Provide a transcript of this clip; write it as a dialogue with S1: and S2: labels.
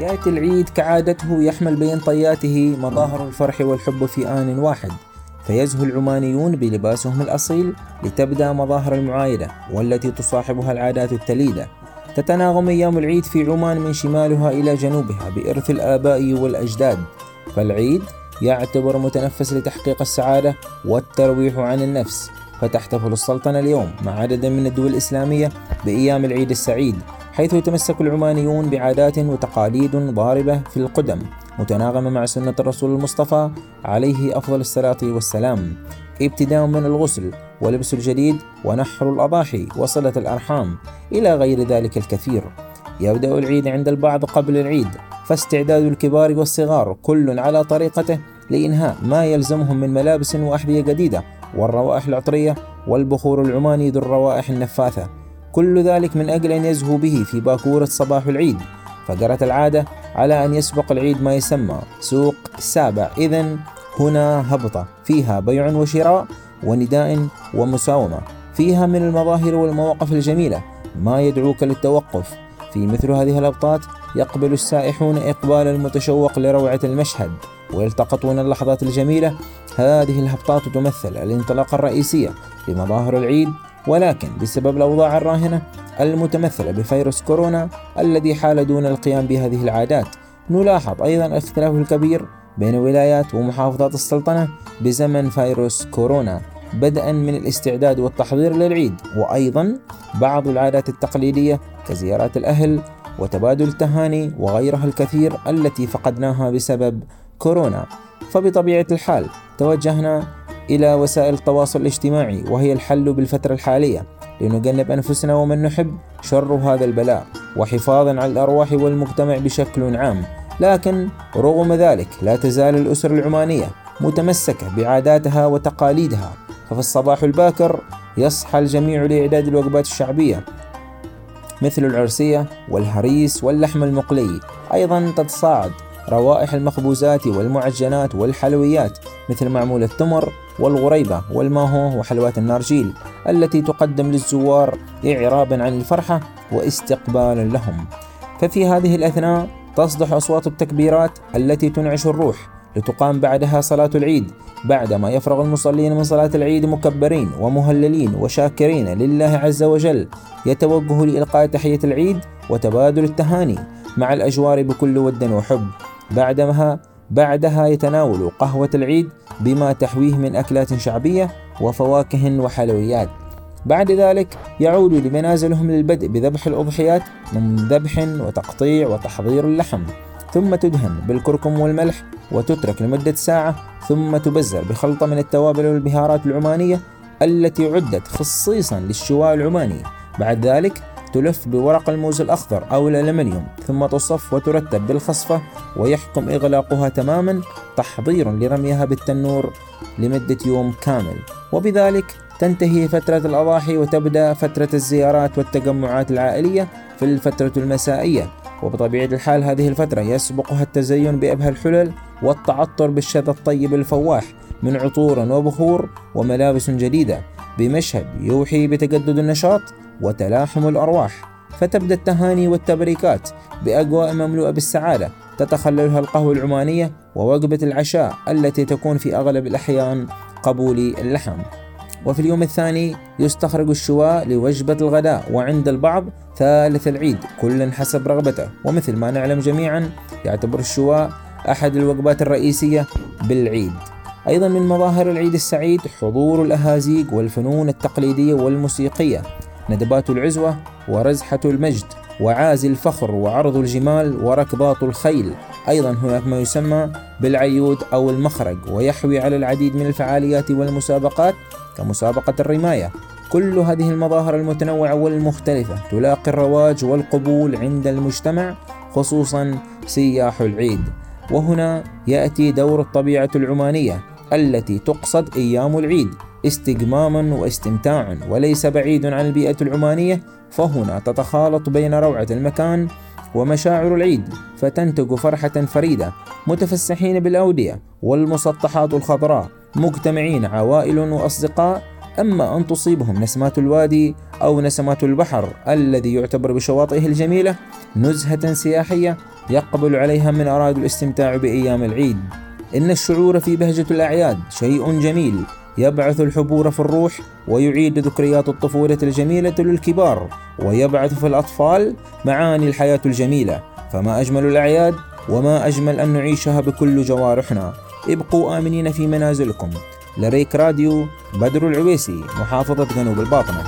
S1: يأتي العيد كعادته يحمل بين طياته مظاهر الفرح والحب في آن واحد. فيزهو العمانيون بلباسهم الأصيل لتبدأ مظاهر المعايدة والتي تصاحبها العادات التليدة. تتناغم أيام العيد في عمان من شمالها إلى جنوبها بإرث الآباء والأجداد. فالعيد يعتبر متنفس لتحقيق السعادة والترويح عن النفس فتحتفل السلطنة اليوم مع عدد من الدول الإسلامية بأيام العيد السعيد. حيث يتمسك العمانيون بعادات وتقاليد ضاربة في القدم متناغمة مع سنة الرسول المصطفى عليه أفضل الصلاة والسلام. ابتداء من الغسل ولبس الجديد ونحر الأضاحي وصلة الأرحام إلى غير ذلك الكثير. يبدأ العيد عند البعض قبل العيد فاستعداد الكبار والصغار كل على طريقته لإنهاء ما يلزمهم من ملابس وأحذية جديدة والروائح العطرية والبخور العماني ذو الروائح النفاثة. كل ذلك من أجل أن يزهو به في باكورة صباح العيد. فجرت العادة على أن يسبق العيد ما يسمى سوق السابع إذا هنا هبطة. فيها بيع وشراء ونداء ومساومة. فيها من المظاهر والمواقف الجميلة ما يدعوك للتوقف. في مثل هذه الأبطات يقبل السائحون إقبال المتشوق لروعة المشهد. ويلتقطون اللحظات الجميلة. هذه الهبطات تمثل الانطلاقة الرئيسية لمظاهر العيد ولكن بسبب الأوضاع الراهنة المتمثلة بفيروس كورونا الذي حال دون القيام بهذه العادات نلاحظ أيضا الاختلاف الكبير بين ولايات ومحافظات السلطنة بزمن فيروس كورونا بدءا من الاستعداد والتحضير للعيد وأيضا بعض العادات التقليدية كزيارات الأهل وتبادل التهاني وغيرها الكثير التي فقدناها بسبب كورونا. فبطبيعة الحال توجهنا إلى وسائل التواصل الاجتماعي وهي الحل بالفترة الحالية لنجنب أنفسنا ومن نحب شر هذا البلاء وحفاظا على الأرواح والمجتمع بشكل عام. لكن رغم ذلك لا تزال الأسر العمانية متمسكة بعاداتها وتقاليدها. ففي الصباح الباكر يصحى الجميع لإعداد الوجبات الشعبية مثل العرسية والهريس واللحم المقلي. أيضا تتصاعد روائح المخبوزات والمعجنات والحلويات مثل معمول التمر والغريبة والماهو وحلوات النارجيل التي تقدم للزوار إعرابا عن الفرحة واستقبالا لهم. ففي هذه الأثناء تصدح أصوات التكبيرات التي تنعش الروح لتقام بعدها صلاة العيد بعدما يفرغ المصلين من صلاة العيد مكبرين ومهللين وشاكرين لله عز وجل يتوجه لإلقاء تحية العيد وتبادل التهاني مع الأجوار بكل ود وحب. بعدها بعدها يتناول قهوة العيد بما تحويه من أكلات شعبية وفواكه وحلويات. بعد ذلك يعود لمنازلهم للبدء بذبح الأضحيات من ذبح وتقطيع وتحضير اللحم. ثم تدهن بالكركم والملح وتترك لمدة ساعة ثم تبزر بخلطة من التوابل والبهارات العمانية التي عدت خصيصا للشواء العماني. بعد ذلك تلف بورق الموز الأخضر أو الألمنيوم ثم تصف وترتب بالخصفة ويحكم إغلاقها تماما تحضير لرميها بالتنور لمدة يوم كامل. وبذلك تنتهي فترة الأضاحي وتبدأ فترة الزيارات والتجمعات العائلية في الفترة المسائية. وبطبيعة الحال هذه الفترة يسبقها التزين بأبهى الحلل والتعطر بالشذا الطيب الفواح من عطور وبخور وملابس جديدة. بمشهد يوحي بتجدد النشاط وتلاحم الأرواح فتبدأ التهاني والتبريكات بأجواء مملوءة بالسعادة تتخللها القهوة العمانية ووجبة العشاء التي تكون في أغلب الأحيان قبول اللحم. وفي اليوم الثاني يستخرج الشواء لوجبة الغداء وعند البعض ثالث العيد كل حسب رغبته. ومثل ما نعلم جميعا يعتبر الشواء أحد الوجبات الرئيسية بالعيد. أيضا من مظاهر العيد السعيد حضور الأهازيج والفنون التقليدية والموسيقية. ندبات العزوة ورزحة المجد وعازي الفخر وعرض الجمال وركضات الخيل. أيضا هناك ما يسمى بالعيود أو المخرج ويحوي على العديد من الفعاليات والمسابقات كمسابقة الرماية. كل هذه المظاهر المتنوعة والمختلفة تلاقي الرواج والقبول عند المجتمع خصوصا سياح العيد. وهنا يأتي دور الطبيعة العمانية التي تقصد أيام العيد. استجماما واستمتاعا وليس بعيد عن البيئة العمانية فهنا تتخالط بين روعة المكان ومشاعر العيد فتنتج فرحة فريدة متفسحين بالأودية والمسطحات الخضراء مجتمعين عوائل وأصدقاء أما أن تصيبهم نسمات الوادي أو نسمات البحر الذي يعتبر بشواطئه الجميلة نزهة سياحية يقبل عليها من أرادوا الاستمتاع بأيام العيد. إن الشعور في بهجة الأعياد شيء جميل يبعث الحبور في الروح ويعيد ذكريات الطفولة الجميلة للكبار ويبعث في الأطفال معاني الحياة الجميلة. فما أجمل الأعياد وما أجمل أن نعيشها بكل جوارحنا. ابقوا آمنين في منازلكم. لريك راديو بدر العويسي محافظة جنوب الباطنة.